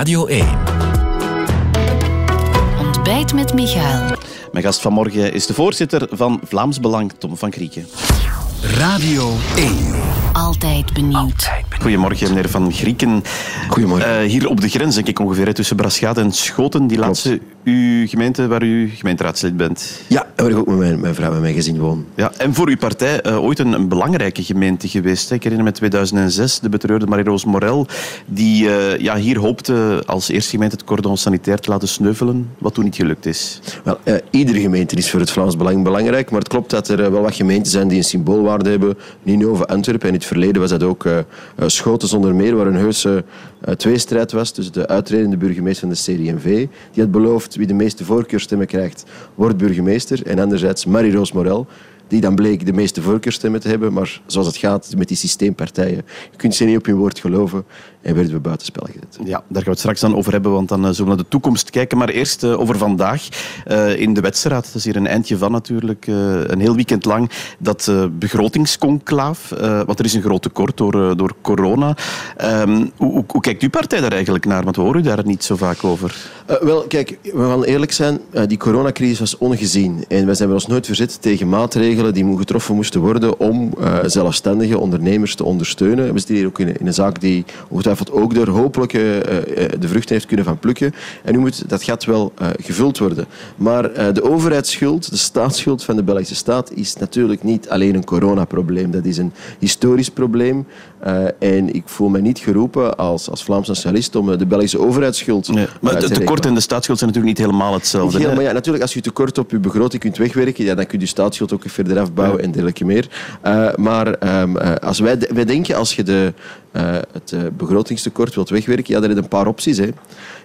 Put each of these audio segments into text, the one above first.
Radio 1. Ontbijt met Michael. Mijn gast vanmorgen is de voorzitter van Vlaams Belang, Tom van Grieken. Radio 1. Altijd benieuwd. Goedemorgen, meneer Van Grieken. Goedemorgen. Eh, hier op de grens, denk ik ongeveer, tussen Braschaat en Schoten. Die laatste uw gemeente waar u gemeenteraadslid bent. Ja, waar ik ook met mijn, mijn vrouw en mijn gezin woon. Ja, en voor uw partij eh, ooit een, een belangrijke gemeente geweest. Hè. Ik herinner me 2006, de betreurde Marie-Roos Morel, die eh, ja, hier hoopte als eerste gemeente het cordon sanitair te laten sneuvelen, wat toen niet gelukt is. Wel, iedere gemeente is voor het Vlaams Belang belangrijk, maar het klopt dat er wel wat gemeenten zijn die een symboolwaarde hebben. Ninove, Antwerpen. En in het verleden was dat ook Schoten zonder meer, waar een heuse eh, tweestrijd was tussen de uitredende burgemeester van de CD&V, die had beloofd wie de meeste voorkeurstemmen krijgt, wordt burgemeester. En anderzijds Marie-Roos Morel, die dan bleek de meeste voorkeurstemmen te hebben. Maar zoals het gaat met die systeempartijen, je kunt ze niet op hun woord geloven. En werden we buitenspel gezet. Ja, daar gaan we het straks dan over hebben, want dan eh, zullen we naar de toekomst kijken. Maar eerst eh, over vandaag eh, in de wedstrijd. Dat is hier een eindje van natuurlijk. een heel weekend lang dat begrotingsconclaaf. want er is een groot tekort door, door corona. Ehm, hoe, hoe, hoe kijkt uw partij daar eigenlijk naar? Want we horen u daar niet zo vaak over. Wel, kijk, we gaan eerlijk zijn. die coronacrisis was ongezien. En wij zijn ons nooit verzet tegen maatregelen die mo- getroffen moesten worden om eh, zelfstandige ondernemers te ondersteunen. We zitten hier ook in, in een zaak die ongetwijfeld ook door hopelijk eh, eh, de vruchten heeft kunnen van plukken. En nu moet dat gat wel gevuld worden. Maar de overheidsschuld, de staatsschuld van de Belgische staat, is natuurlijk niet alleen een coronaprobleem. Dat is een historisch probleem. En ik voel me niet geroepen als, als Vlaams nationalist om de Belgische overheidsschuld Nee, maar het te tekort en de staatsschuld zijn natuurlijk niet helemaal hetzelfde. Niet ja, natuurlijk, als je tekort op je begroting kunt wegwerken, ja, dan kun je je staatsschuld ook verder afbouwen en dergelijke meer. Eh, maar eh, als wij, wij denken, als je de, eh, het eh, begrotingstekort wilt wegwerken, ja, heb je een paar opties. Hè.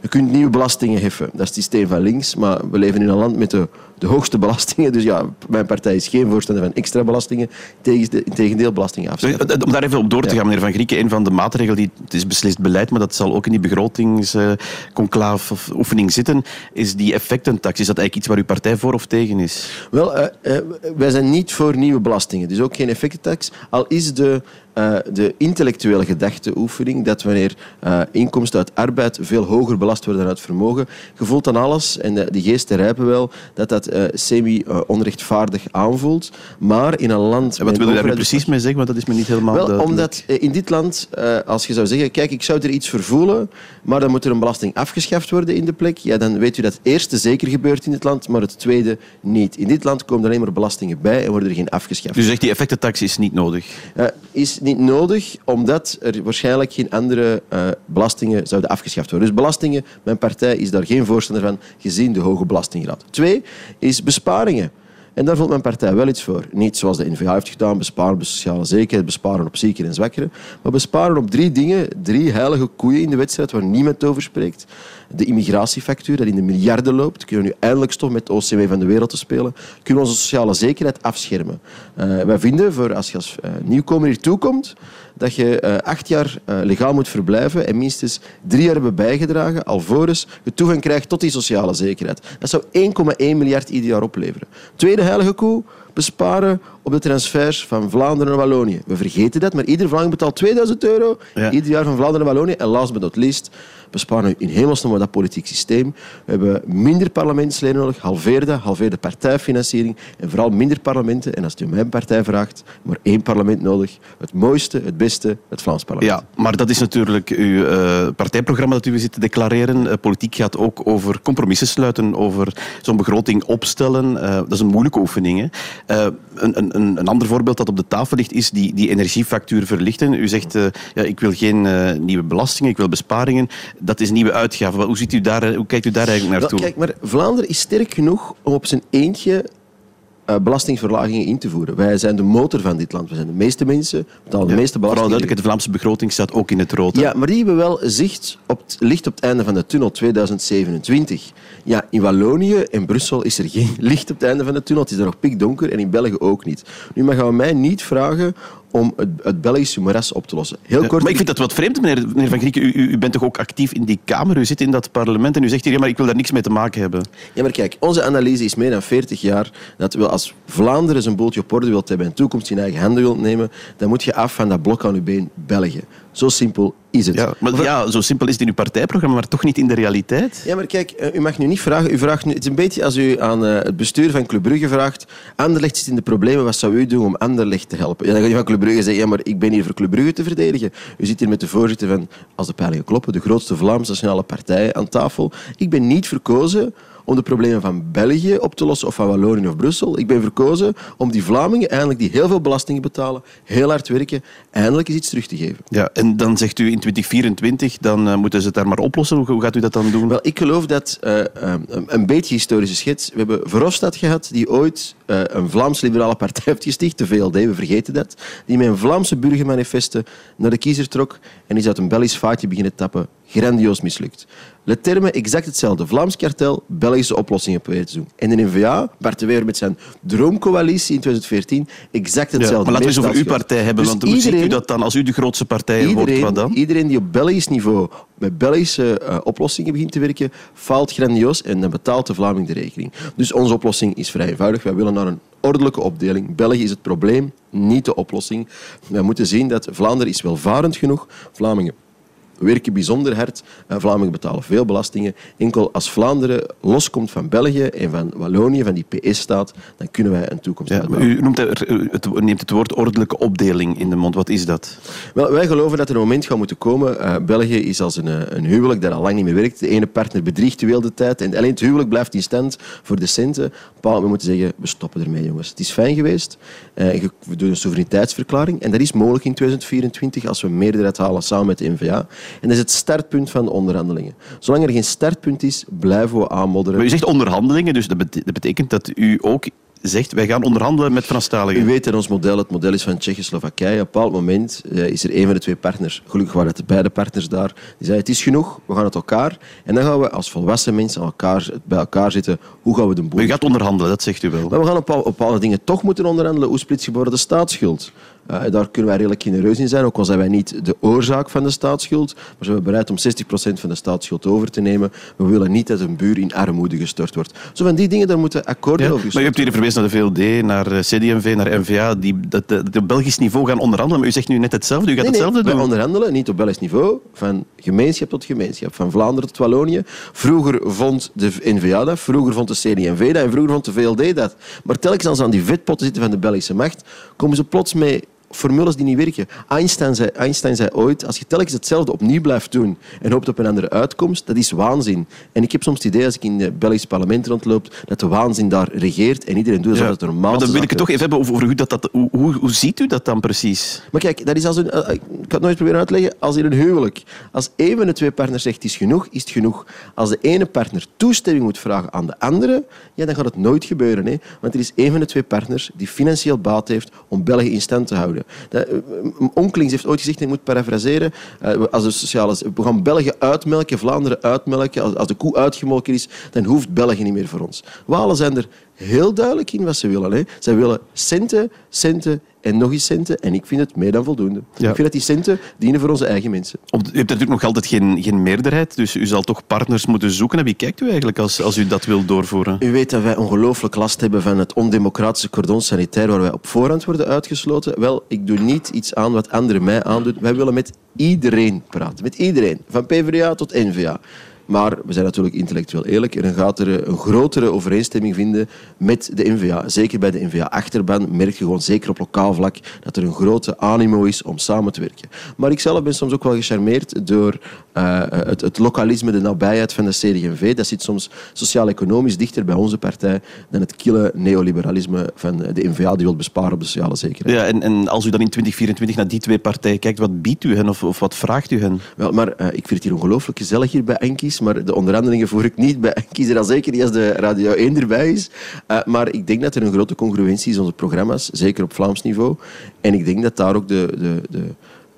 Je kunt nieuwe belastingen heffen. Dat is het systeem van links, maar we leven in een land met de, de hoogste belastingen. Dus ja, mijn partij is geen voorstander van extra belastingen. Tegen- Integendeel, belastingen afschaffen. Om daar even op door te Ja. gaan, meneer Van Grieken, een van de maatregelen, die, het is beslist beleid, maar dat zal ook in die begrotingsconclaaf of oefening zitten, is die effectentax. Is dat eigenlijk iets waar uw partij voor of tegen is? Wel, eh, wij zijn niet voor nieuwe belastingen. Dus ook geen effectentax. Al is de, eh, de intellectuele gedachteoefening dat wanneer eh, inkomsten uit arbeid veel hoger belast worden dan uit vermogen, je voelt aan alles, en de, die geesten rijpen wel, dat dat eh, semi-onrechtvaardig aanvoelt. Maar in een land... En wat wil u daar nu precies mee zeggen? Want dat is me niet helemaal wel, duidelijk. omdat eh, in dit land, eh, als je zou zeggen, kijk, ik zou er iets voor voelen, maar dan moet er een belasting afgeschaft worden in de plek, ja, dan weet u dat het eerste zeker gebeurt in dit land, maar het tweede niet. In dit land komen er alleen maar belastingen bij en worden er geen afgeschaft. Dus u zegt die effectentax is niet nodig. Eh, is niet nodig, omdat er waarschijnlijk geen andere eh, belastingen zouden afgeschaft worden. Dus belastingen, mijn partij is daar geen voorstander van, gezien de hoge belastinggraad. Twee is besparingen. En daar voelt mijn partij wel iets voor. Niet zoals de NVA heeft gedaan, besparen op sociale zekerheid, besparen op zieken en zwakkeren, maar besparen op drie dingen, drie heilige koeien in de wedstrijd waar niemand over spreekt. De immigratiefactuur, dat in de miljarden loopt. Kunnen we nu eindelijk stoppen met de OCW van de wereld te spelen? Kunnen we onze sociale zekerheid afschermen? Eh, wij vinden, voor als je als eh, nieuwkomer hier toekomt, dat je eh, acht jaar legaal moet verblijven en minstens drie jaar hebben bijgedragen, alvorens je toegang krijgt tot die sociale zekerheid. Dat zou 1,1 miljard ieder jaar opleveren. Tweede heilige koe, besparen op de transfers van Vlaanderen naar Wallonië. We vergeten dat, maar ieder Vlaming betaalt 2000 euro Ja. ieder jaar van Vlaanderen naar Wallonië. En last but not least, we in hemelsnaam dat politiek systeem. We hebben minder parlementsleden nodig, halveer dat, halveer de partijfinanciering en vooral minder parlementen. En als u mijn partij vraagt, maar één parlement nodig. Het mooiste, het beste, het Vlaams parlement. Ja, maar dat is natuurlijk uw eh, partijprogramma dat u zit te declareren. Eh, politiek gaat ook over compromissen sluiten, over zo'n begroting opstellen. Eh, dat is een moeilijke oefening. Hè. Eh, een, een, een een ander voorbeeld dat op de tafel ligt, is die, die energiefactuur verlichten. U zegt, eh, ja, ik wil geen eh, nieuwe belastingen, ik wil besparingen. Dat is nieuwe uitgaven. Hoe, ziet u daar, hoe kijkt u daar eigenlijk naartoe? kijk, maar Vlaanderen is sterk genoeg om op zijn eentje eh, belastingverlagingen in te voeren. Wij zijn de motor van dit land. We zijn de meeste mensen, betalen de Ja, meeste Vooral belastingen. duidelijk, de Vlaamse begroting staat ook in het rood. hè. Ja, maar die hebben wel zicht op het licht op het einde van de tunnel 2027. Ja, in Wallonië en Brussel is er geen licht op het einde van de tunnel. Het is daar nog pikdonker en in België ook niet. Nu maar gaan we mij niet vragen om het, het Belgische moeras op te lossen. Heel Ja, kort. maar ik vind dat wat vreemd, meneer, meneer Van Grieken. U, u, bent toch ook actief in die Kamer? U zit in dat parlement en u zegt hier, ja, maar ik wil daar niks mee te maken hebben. Ja, maar kijk, onze analyse is meer dan 40 jaar dat we als Vlaanderen zijn boeltje op orde wilt hebben en toekomst in eigen handen wilt nemen, dan moet je af van dat blok aan uw been België. Zo simpel is het. Ja, maar ja, zo simpel is het in uw partijprogramma, maar toch niet in de realiteit. Ja, maar kijk, eh, u mag nu niet vragen. U vraagt nu, het is een beetje als u aan eh, het bestuur van Club Brugge vraagt. Anderlecht zit in de problemen, wat zou u doen om Anderlecht te helpen? Ja, dan gaat je van Club Brugge zeggen, ja, maar ik ben hier voor Club Brugge te verdedigen. U zit hier met de voorzitter van, als de peilingen kloppen, de grootste Vlaamse nationale partij aan tafel. Ik ben niet verkozen om de problemen van België op te lossen of van Wallonië of Brussel. Ik ben verkozen om die Vlamingen, eindelijk die heel veel belastingen betalen, heel hard werken, eindelijk eens iets terug te geven. Ja, en dan zegt u in 2024, dan uh, moeten ze het daar maar oplossen. Hoe, gaat u dat dan doen? Wel, ik geloof dat, uh, um, een beetje historische schets, we hebben Verhofstadt gehad, die ooit uh, een Vlaams-liberale partij heeft gesticht, de VLD, we vergeten dat, die met een Vlaamse burgermanifesten naar de kiezer trok en is uit een Belgisch vaatje beginnen tappen. Grandioos mislukt. Le terme exact hetzelfde. Vlaams kartel, Belgische oplossingen proberen te doen. En de N-VA, Bart de Wever met zijn droomcoalitie in 2014, exact hetzelfde. Ja, maar laten we eens over uw partij hebben, dus want hoe iedereen, ziet u dat dan als u de grootste partij iedereen, wordt? Wat dan? Iedereen die op Belgisch niveau met Belgische uh, oplossingen begint te werken, faalt grandioos en dan betaalt de Vlaming de rekening. Dus onze oplossing is vrij eenvoudig. Wij willen naar een ordelijke opdeling. België is het probleem, niet de oplossing. We moeten zien dat Vlaanderen is welvarend genoeg. Vlamingen werken bijzonder hard. Vlamingen betalen veel belastingen. Enkel als Vlaanderen loskomt van België en van Wallonië, van die PS-staat, dan kunnen wij een toekomst ja, U, noemt het, het, neemt het woord ordelijke opdeling in de mond. Wat is dat? Wel, wij geloven dat er een moment gaat moeten komen. Uh, België is als een, eh, een, huwelijk dat al lang niet meer werkt. De ene partner bedriegt de hele tijd en alleen het huwelijk blijft in stand voor de centen. we moeten zeggen, we stoppen ermee, jongens. Het is fijn geweest. Uh, we doen een soevereiniteitsverklaring en dat is mogelijk in 2024 als we meerderheid halen samen met de NVA. En dat is het startpunt van de onderhandelingen. Zolang er geen startpunt is, blijven we aanmodderen. Maar u zegt onderhandelingen, dus dat betekent dat u ook zegt, wij gaan onderhandelen met Franstaligen. U weet dat ons model het model is van Tsjechoslowakije. Op een bepaald moment eh, is er een van de twee partners, gelukkig waren het de beide partners daar, die zei, het is genoeg, we gaan het elkaar. En dan gaan we als volwassen mensen elkaar, bij elkaar zitten, hoe gaan we de boel... Maar u gaat onderhandelen, dat zegt u wel. Maar we gaan op bepaalde dingen toch moeten onderhandelen. Hoe splits je de staatsschuld? Uh, daar kunnen wij redelijk genereus in zijn, ook al zijn wij niet de oorzaak van de staatsschuld. Maar zijn we bereid om 60% van de staatsschuld over te nemen. We willen niet dat een buur in armoede gestort wordt. Zo van die dingen, daar moeten akkoorden ja, over Maar u hebt hier verwezen naar de VLD, naar eh, CD&V, naar NVA, die dat, dat op Belgisch niveau gaan onderhandelen. Maar u zegt nu net hetzelfde, u gaat nee, hetzelfde nee, doen. Onderhandelen niet op Belgisch niveau, van gemeenschap tot gemeenschap, van Vlaanderen tot Wallonië. Vroeger vond de NVA dat, vroeger vond de CD&V dat en vroeger vond de VLD dat. Maar telkens als ze aan die vetpotten zitten van de Belgische macht, komen ze plots mee formules die niet werken. Einstein zei, Einstein zei ooit, als je telkens hetzelfde opnieuw blijft doen en hoopt op een andere uitkomst, dat is waanzin. En ik heb soms het idee, als ik in het Belgisch parlement rondloop, dat de waanzin daar regeert en iedereen doet alsof ja, het normaal is. Maar dan wil ik het toch even hebben over, over hoe, dat, dat, hoe, hoe, hoe, ziet u dat dan precies? Maar kijk, dat is als een, ik kan het nooit proberen uit te leggen, als in een huwelijk. Als een van de twee partners zegt, het is genoeg, is het genoeg. Als de ene partner toestemming moet vragen aan de andere, ja, dan gaat het nooit gebeuren. Hè? Want er is een van de twee partners die financieel baat heeft om België in stand te houden. Dat, Onklings heeft ooit gezegd, ik moet parafraseren, als de we gaan België uitmelken, Vlaanderen uitmelken. Als, als de koe uitgemolken is, dan hoeft België niet meer voor ons. Walen zijn er heel duidelijk in wat ze willen. Hè. Zij willen centen, centen en nog eens centen. En ik vind het meer dan voldoende. Ja. Ik vind dat die centen dienen voor onze eigen mensen. U hebt natuurlijk nog altijd geen, geen meerderheid, dus u zal toch partners moeten zoeken. En wie kijkt u eigenlijk als, als u dat wil doorvoeren? U weet dat wij ongelooflijk last hebben van het ondemocratische cordon sanitair waar wij op voorhand worden uitgesloten. Wel, ik doe niet iets aan wat anderen mij aandoen. Wij willen met iedereen praten. Met iedereen. Van PvdA tot NVA. Maar we zijn natuurlijk intellectueel eerlijk. En dan gaat er een grotere overeenstemming vinden met de NVA. Zeker bij de NVA-achterban merk je gewoon, zeker op lokaal vlak, dat er een grote animo is om samen te werken. Maar ik zelf ben soms ook wel gecharmeerd door uh, het, het, lokalisme, de nabijheid van de CD&V. Dat zit soms sociaal-economisch dichter bij onze partij dan het kille neoliberalisme van de NVA die wil besparen op de sociale zekerheid. Ja, en, en als u dan in 2024 naar die twee partijen kijkt, wat biedt u hen of, of wat vraagt u hen? Wel, maar uh, ik vind het hier ongelooflijk gezellig hier bij Maar de onderhandelingen voer ik niet bij kiezer al zeker niet als de Radio 1 erbij is. Uh, maar ik denk dat er een grote congruentie is in onze programma's, zeker op Vlaams niveau. En ik denk dat daar ook de, de, de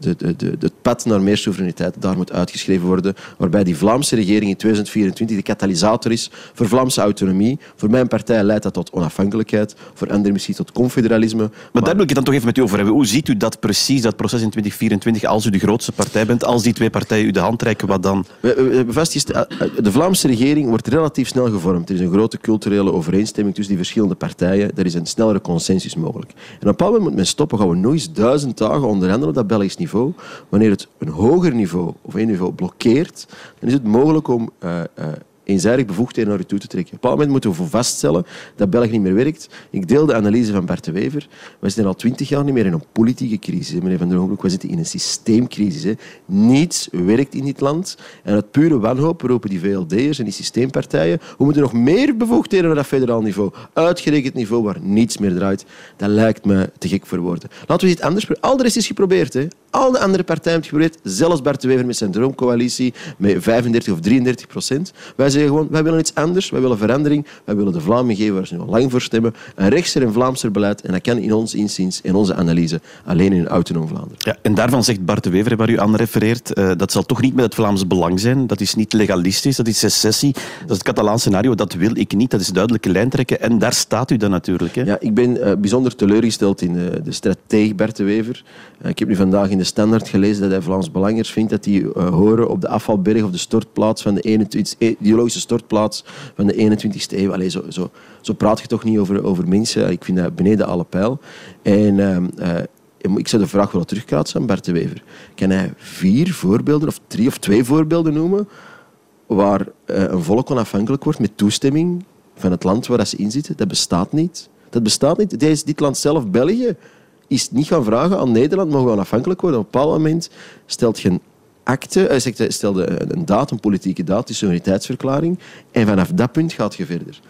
de, de, de, het pad naar meer soevereiniteit daar moet uitgeschreven worden. Waarbij die Vlaamse regering in 2024 de katalysator is voor Vlaamse autonomie. Voor mijn partij leidt dat tot onafhankelijkheid. Voor anderen misschien tot confederalisme. Maar, maar daar wil ik het dan toch even met u over hebben. Hoe ziet u dat precies, dat proces in 2024, als u de grootste partij bent? Als die twee partijen u de hand reiken, wat dan? Vastgesteld, eh, de Vlaamse regering wordt relatief snel gevormd. Er is een grote culturele overeenstemming tussen die verschillende partijen. Er is een snellere consensus mogelijk. En op een bepaald moment moet men stoppen. Gaan we nooit duizend dagen onderhandelen op dat Belgisch niveau. Wanneer het een hoger niveau of één niveau blokkeert, dan is het mogelijk om uh, uh, eenzijdig bevoegdheden naar u toe te trekken. Op een moment moeten we vaststellen dat België niet meer werkt. Ik deel de analyse van Bart de Wever. We zitten al twintig jaar niet meer in een politieke crisis, meneer Van der Hooghoek. We zitten in een systeemcrisis. Hè. Niets werkt in dit land. En uit pure wanhoop roepen die VLD'ers en die systeempartijen we moeten nog meer bevoegdheden naar dat federaal niveau. Uitgerekend niveau waar niets meer draait. Dat lijkt me te gek voor woorden. Laten we iets anders proberen. Al de rest is geprobeerd. Hè. Al de andere partijen hebben het geprobeerd. Zelfs Bart de Wever met zijn droomcoalitie met 35 of 33 procent. Zeggen gewoon, wij willen iets anders. Wij willen verandering. Wij willen de Vlamingen geven waar ze nu al lang voor stemmen. Een rechtser en Vlaamser beleid. En dat kan in ons inziens, in onze analyse, alleen in een autonoom Vlaanderen. Ja, en daarvan zegt Bart de Wever, waar u aan refereert, uh, dat zal toch niet met het Vlaams belang zijn. Dat is niet legalistisch, dat is secessie. Dat is het Catalaan scenario. Dat wil ik niet. Dat is duidelijke lijntrekken. En daar staat u dan natuurlijk. Hè? Ja, ik ben uh, bijzonder teleurgesteld in uh, de strategie Bart de Wever. ik heb nu vandaag in de Standaard gelezen dat hij Vlaams Belangers vindt dat die horen op de afvalberg of de stortplaats van de 21, stortplaats van de 21ste eeuw. Zo, zo, zo praat je toch niet over, over mensen. Ik vind dat beneden alle pijl. En uh, ik zou de vraag willen terugkaatsen aan Bert de Wever. Kan hij vier voorbeelden, of drie of twee voorbeelden noemen, waar uh, een volk onafhankelijk wordt met toestemming van het land waar ze in zitten? Dat bestaat niet. Dat bestaat niet. Deze, dit land zelf, België, is niet gaan vragen aan Nederland, mogen we onafhankelijk worden. Op een bepaald moment stelt je een akte, uh, stelde een datum, een politieke datum, die soevereiniteitsverklaring, en vanaf dat punt gaat je verder.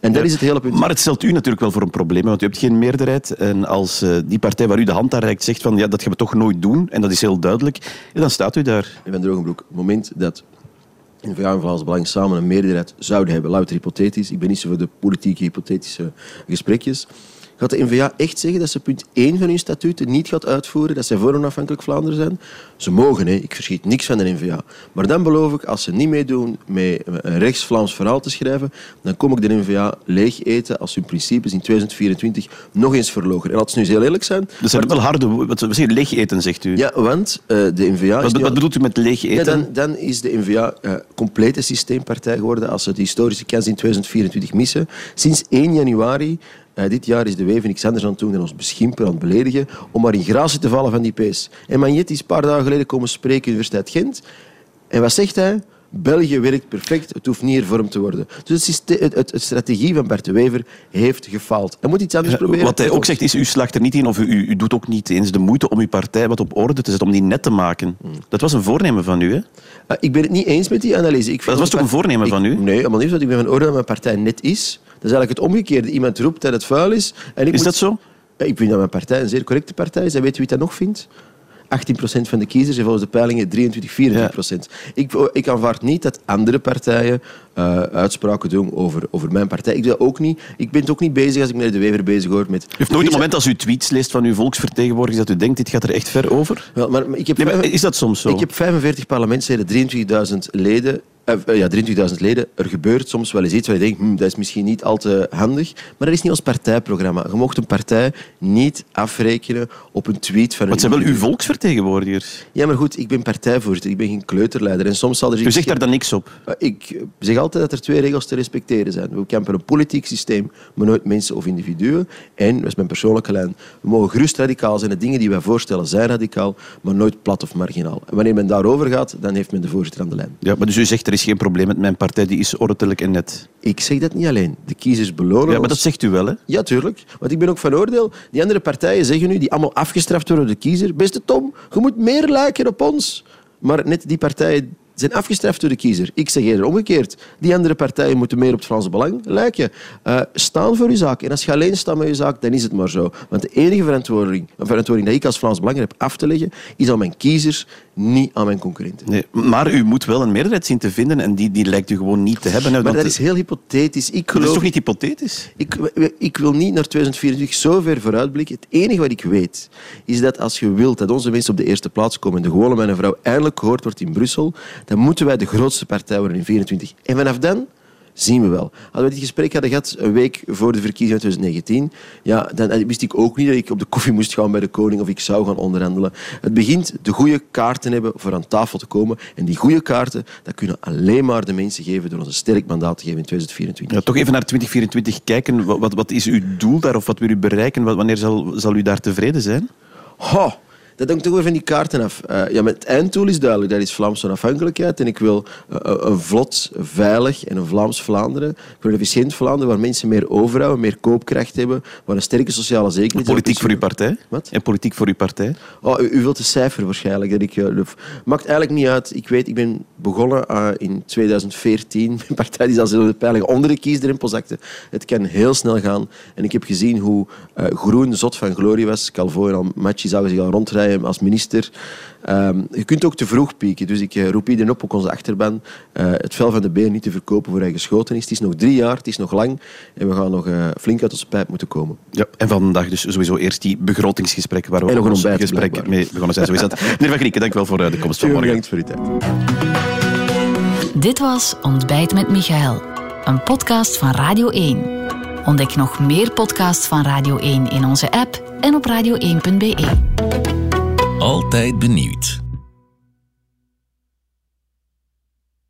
En dat is het hele punt. Maar het stelt u natuurlijk wel voor een probleem, want u hebt geen meerderheid. En als uh, die partij waar u de hand aan reikt zegt van ja, dat gaan we toch nooit doen, en dat is heel duidelijk, ja, dan staat u daar. Van Drogenbroek, op het moment dat in VA en Vlaams Belang samen een meerderheid zouden hebben, louter hypothetisch, ik ben niet zo voor de politieke hypothetische gesprekjes, Gaat de NVA echt zeggen dat ze punt 1 van hun statuten niet gaat uitvoeren, dat zij voor onafhankelijk Vlaanderen zijn? Ze mogen, hè. ik verschiet niks van de NVA. Maar dan beloof ik, als ze niet meedoen met een rechts-Vlaams verhaal te schrijven, dan kom ik de NVA leeg eten als hun principes in 2024 nog eens verlogen. En laten we nu heel eerlijk zijn... Dat zijn wel harde... Wat zeggen leeg eten, zegt u? Ja, want uh, de NVA... Wat, wat, bedoelt u met leeg eten? Ja, dan, dan, is de NVA uh, complete systeempartij geworden als ze de historische kans in 2024 missen. Sinds 1 januari uh, dit jaar is de Weven niks anders aan het doen dan ons beschimpen, beledigen, om maar in gratie te vallen van die pees. En Magnet is een paar dagen geleden komen spreken Universiteit Gent. En wat zegt hij? België werkt perfect, het hoeft niet hervormd te worden. Dus het, het, strategie van Bert de Wever heeft gefaald. Hij moet iets anders proberen. Wat hij ook zegt is, u slaagt er niet in of u, u, doet ook niet eens de moeite om uw partij wat op orde te zetten, om die net te maken. Hmm. Dat was een voornemen van u, hè? Uh, ik ben het niet eens met die analyse. Ik dat was toch een voornemen van u? Nee, maar niet dat ik ben van orde dat mijn partij net is. Dat is eigenlijk het omgekeerde. Iemand roept dat het vuil is. En ik is dat zo? ik vind dat mijn partij een zeer correcte partij is. En weet u wie dat nog vindt? 18% van de kiezers en volgens de peilingen 23, 24%. Ja. Ik, ik aanvaard niet dat andere partijen uh, uitspraken doen over, over mijn partij. Ik doe dat ook niet. Ik ben het ook niet bezig als ik meneer De Wever bezig hoor met... U heeft nooit een moment als u tweets leest van uw volksvertegenwoordigers dat u denkt, dit gaat er echt ver over? Wel, maar ik heb nee, maar is dat soms zo? Ik heb 45 parlementsleden, 23.000 leden uh, ja, 23.000 leden. Er gebeurt soms wel eens iets waar je denkt, hm, dat is misschien niet al te handig. Maar dat is niet ons partijprogramma. Je mocht een partij niet afrekenen op een tweet van... Wat zijn wel uw volksvertegenwoordigers? Ja, maar goed, ik ben partijvoorzitter. Ik ben geen kleuterleider. En soms zal er U zegt daar dan niks op? Ik zeg altijd dat er twee regels te respecteren zijn. We kampen een politiek systeem, maar nooit mensen of individuen. En, dat is mijn persoonlijke lijn, we mogen gerust radicaal zijn. De dingen die wij voorstellen zijn radicaal, maar nooit plat of marginaal. En wanneer men daarover gaat, dan heeft men de voorzitter aan de lijn. Ja, maar dus u zegt er is geen probleem met mijn partij, die is ordelijk en net. Ik zeg dat niet alleen. De kiezers belonen Ja, maar dat zegt u wel, hè? Ja, tuurlijk. Want ik ben ook van oordeel. Die andere partijen zeggen nu, die allemaal afgestraft worden door de kiezer, beste Tom, je moet meer lijken op ons. Maar net die partijen zijn afgestraft door de kiezer. Ik zeg eerder omgekeerd. Die andere partijen moeten meer op het Franse belang lijken. Uh, staan voor uw zaak. En als je alleen staat met je zaak, dan is het maar zo. Want de enige verantwoording, verantwoording die ik als Vlaams Belang heb af te leggen, is aan mijn kiezers, niet aan mijn concurrenten. Nee, maar u moet wel een meerderheid zien te vinden en die, die lijkt u gewoon niet te hebben. Maar dat is heel hypothetisch. Ik geloof... Dat is toch niet hypothetisch? Ik, ik wil niet naar 2024 zo ver vooruitblikken. Het enige wat ik weet, is dat als je wilt dat onze mensen op de eerste plaats komen en de gewone man en vrouw eindelijk gehoord wordt in Brussel, dan moeten wij de grootste partij worden in 24. En vanaf dan zien we wel. Hadden we dit gesprek hadden gehad een week voor de verkiezingen 2019, ja, dan wist ik ook niet dat ik op de koffie moest gaan bij de koning of ik zou gaan onderhandelen. Het begint de goede kaarten hebben voor aan tafel te komen. En die goede kaarten, dat kunnen alleen maar de mensen geven door ons een sterk mandaat te geven in 2024. Ja, toch even naar 2024 kijken. Wat, wat, is uw doel daar of wat wil u bereiken? Wanneer zal, zal u daar tevreden zijn? Dat hangt toch weer van die kaarten af. Uh, ja, met het einddoel is duidelijk, dat is Vlaamse onafhankelijkheid. En ik wil uh, een vlot, veilig en een Vlaams Vlaanderen. Ik wil een efficiënt Vlaanderen waar mensen meer overhouden, meer koopkracht hebben, waar een sterke sociale zekerheid is. Politiek voor uw partij? Wat? En politiek voor uw partij? Oh, u, u wilt de cijfer waarschijnlijk. Dat ik, uh, maakt eigenlijk niet uit. Ik weet, ik ben begonnen in 2014. Mijn partij is al zo de peiling onder de kiesdrempel zakte. Het kan heel snel gaan. En ik heb gezien hoe groen zot van glorie was. Calvo en al Matchi zagen zich al rondrijden als minister. Um, je kunt ook te vroeg pieken. Dus ik uh, roep iedereen op, ook onze achterban, uh, het vel van de been niet te verkopen voor hij geschoten is. Het is nog drie jaar, het is nog lang en we gaan nog uh, flink uit onze pijp moeten komen. Ja, en vandaag dus sowieso eerst die begrotingsgesprekken waar we en nog een ons gesprek mee begonnen zijn. Zo is dat. Meneer Van Grieken, dank wel voor de komst van morgen. Bedankt voor uw tijd. Dit was Ontbijt met Michael, een podcast van Radio 1. Ontdek nog meer podcasts van Radio 1 in onze app en op radio1.be. Altijd benieuwd.